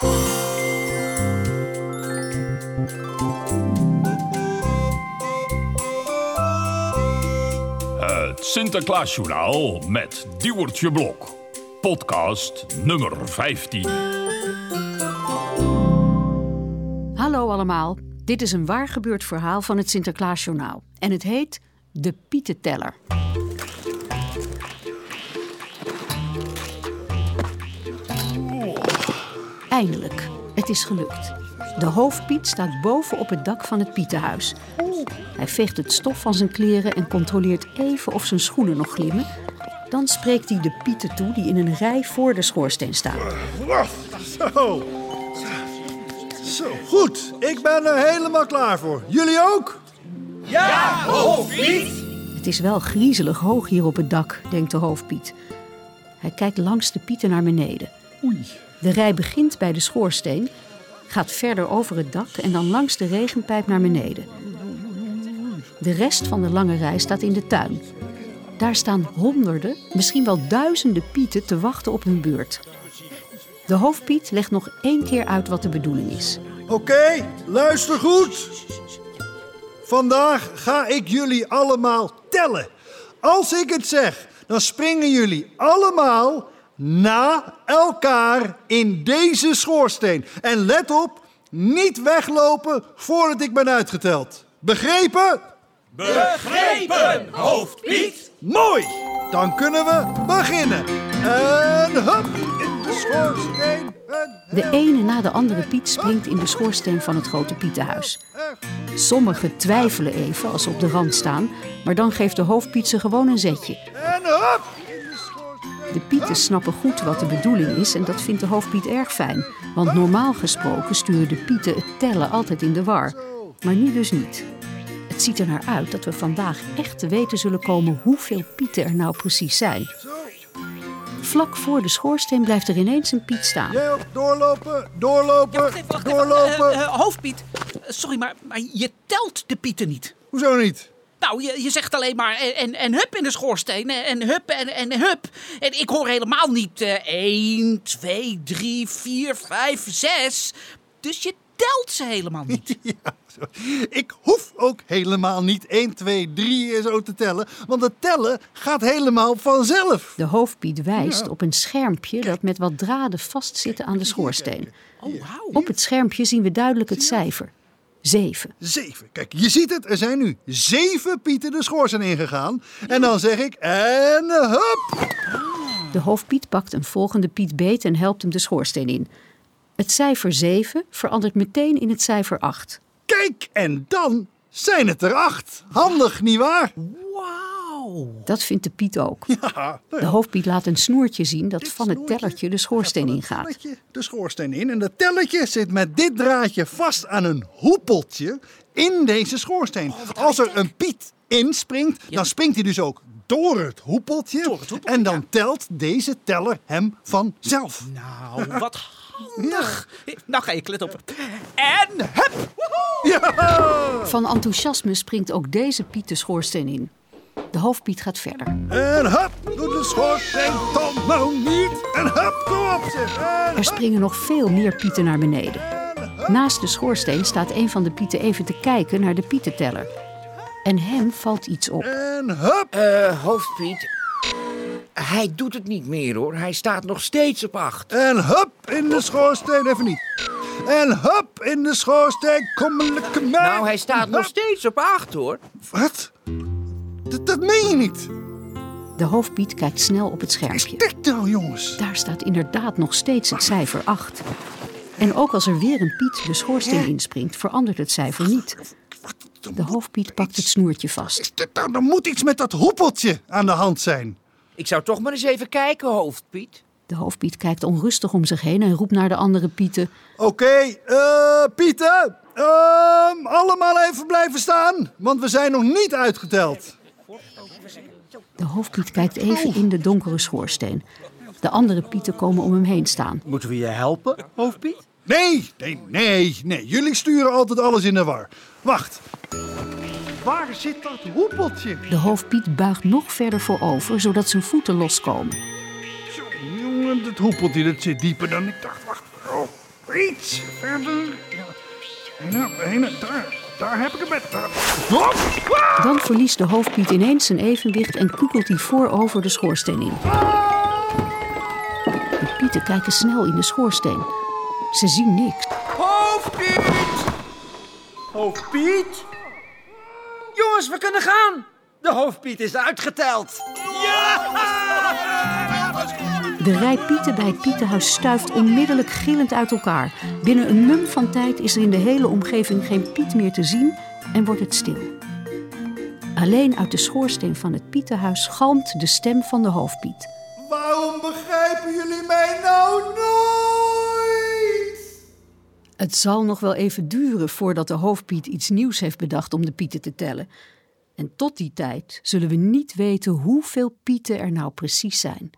Het Sinterklaasjournaal met Diewertje Blok. Podcast nummer 15. Hallo allemaal, dit is een waar gebeurd verhaal van het Sinterklaasjournaal. En het heet De Pietenteller. Eindelijk, het is gelukt. De hoofdpiet staat boven op het dak van het Pietenhuis. Hij veegt het stof van zijn kleren en controleert even of zijn schoenen nog glimmen. Dan spreekt hij de pieten toe die in een rij voor de schoorsteen staan. Wacht, zo. Zo, goed. Ik ben er helemaal klaar voor. Jullie ook? Het is wel griezelig hoog hier op het dak, denkt de hoofdpiet. Hij kijkt langs de pieten naar beneden. Oei. De rij begint bij de schoorsteen, gaat verder over het dak en dan langs de regenpijp naar beneden. De rest van de lange rij staat in de tuin. Daar staan honderden, misschien wel duizenden pieten te wachten op hun beurt. De hoofdpiet legt nog één keer uit wat de bedoeling is. Oké, luister goed. Vandaag ga ik jullie allemaal tellen. Als ik het zeg, dan springen jullie allemaal na elkaar in deze schoorsteen. En let op, niet weglopen voordat ik ben uitgeteld. Begrepen? Begrepen, hoofdpiet! Mooi! Dan kunnen we beginnen. En hup, in de schoorsteen. En De ene na de andere piet springt in de schoorsteen van het grote pietenhuis. Sommigen twijfelen even als ze op de rand staan, maar dan geeft de hoofdpiet ze gewoon een zetje. En hup, in de pieten snappen goed wat de bedoeling is en dat vindt de hoofdpiet erg fijn. Want normaal gesproken sturen de pieten het tellen altijd in de war. Maar nu dus niet. Het ziet er naar uit dat we vandaag echt te weten zullen komen hoeveel pieten er nou precies zijn. Vlak voor de schoorsteen blijft er ineens een piet staan. Jij ook doorlopen, doorlopen, Wacht even, wacht even. doorlopen. Eh, eh, hoofdpiet, eh, sorry, maar, maar je telt de pieten niet. Hoezo niet? Nou, je, je zegt alleen maar en, en, en hup in de schoorsteen en, en hup en, en hup. En ik hoor helemaal niet eh 1, 2, 3, 4, 5, 6. Dus je telt ze helemaal niet. Ja, zo. ik hoef ook helemaal niet 1, 2, 3 en zo te tellen, want het tellen gaat helemaal vanzelf. De hoofdpiet wijst op een schermpje dat met wat draden vastzitten aan de schoorsteen. Oh. Op het schermpje zien we duidelijk het cijfer. 7. Zeven. Kijk, je ziet het, er zijn nu zeven pieten de schoorsteen ingegaan. En dan zeg ik, en hup. De hoofdpiet pakt een volgende piet beet en helpt hem de schoorsteen in. Het cijfer 7 verandert meteen in het cijfer 8. Kijk, en dan zijn het er acht. Handig, nietwaar? Dat vindt de piet ook. Ja, De hoofdpiet laat een snoertje zien dat van het tellertje de schoorsteen ingaat. de schoorsteen in. En dat telletje zit met dit draadje vast aan een hoepeltje in deze schoorsteen. Als er een piet inspringt, dan springt hij dus ook door het hoepeltje. het hoepeltje, en dan telt deze teller hem vanzelf. Nou, wat handig. Nou ga ik, let op. En hup. Van enthousiasme springt ook deze piet de schoorsteen in. De hoofdpiet gaat verder. En hup, doe de schoorsteen dan nou niet. En hup, kom op zeg. En Er springen nog veel meer pieten naar beneden. Naast de schoorsteen staat een van de pieten even te kijken naar de pietenteller. En hem valt iets op. En hup. Eh, hoofdpiet. Hij doet het niet meer hoor. Hij staat nog steeds op acht. En hup in de schoorsteen. Even niet. En hup in de schoorsteen. Kommelijke meid. Nou, hij staat nog steeds op acht hoor. Wat? Dat, dat meen je niet. De hoofdpiet kijkt snel op het schermpje. dit nou, jongens? Daar staat inderdaad nog steeds het cijfer 8. En ook als er weer een piet de schoorsteen inspringt, verandert het cijfer niet. Wat De hoofdpiet pakt het snoertje vast. dit nou? Er moet iets met dat hoepeltje aan de hand zijn. Ik zou toch maar eens even kijken, hoofdpiet. De hoofdpiet kijkt onrustig om zich heen en roept naar de andere pieten. Oké, eh, Pieter. ehm, allemaal even blijven staan, want we zijn nog niet uitgeteld. De hoofdpiet kijkt even in de donkere schoorsteen. De andere pieten komen om hem heen staan. Moeten we je helpen, hoofdpiet? Nee, nee, nee, nee. Jullie sturen altijd alles in de war. Wacht. Waar zit dat hoepeltje? De hoofdpiet buigt nog verder voorover, zodat zijn voeten loskomen. Jongen, dat hoepeltje dat zit dieper dan ik dacht. Wacht. Oh, Iets verder. Ja. Daar, daar heb ik hem met. Dan verliest de hoofdpiet ineens zijn evenwicht en kukelt hij voorover de schoorsteen in. De pieten kijken snel in de schoorsteen. Ze zien niks. Hoofdpiet! Hoofdpiet? Jongens, we kunnen gaan. De hoofdpiet is uitgeteld. De rij pieten bij het pietenhuis stuift onmiddellijk gillend uit elkaar. Binnen een mum van tijd is er in de hele omgeving geen piet meer te zien en wordt het stil. Alleen uit de schoorsteen van het pietenhuis galmt de stem van de hoofdpiet. Waarom begrijpen jullie mij nou nooit? Het zal nog wel even duren voordat de hoofdpiet iets nieuws heeft bedacht om de pieten te tellen. En tot die tijd zullen we niet weten hoeveel pieten er nou precies zijn.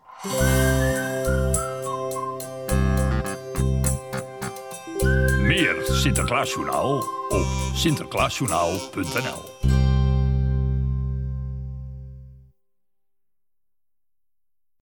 Meer Sinterklaasjournaal op sinterklaasjournaal.nl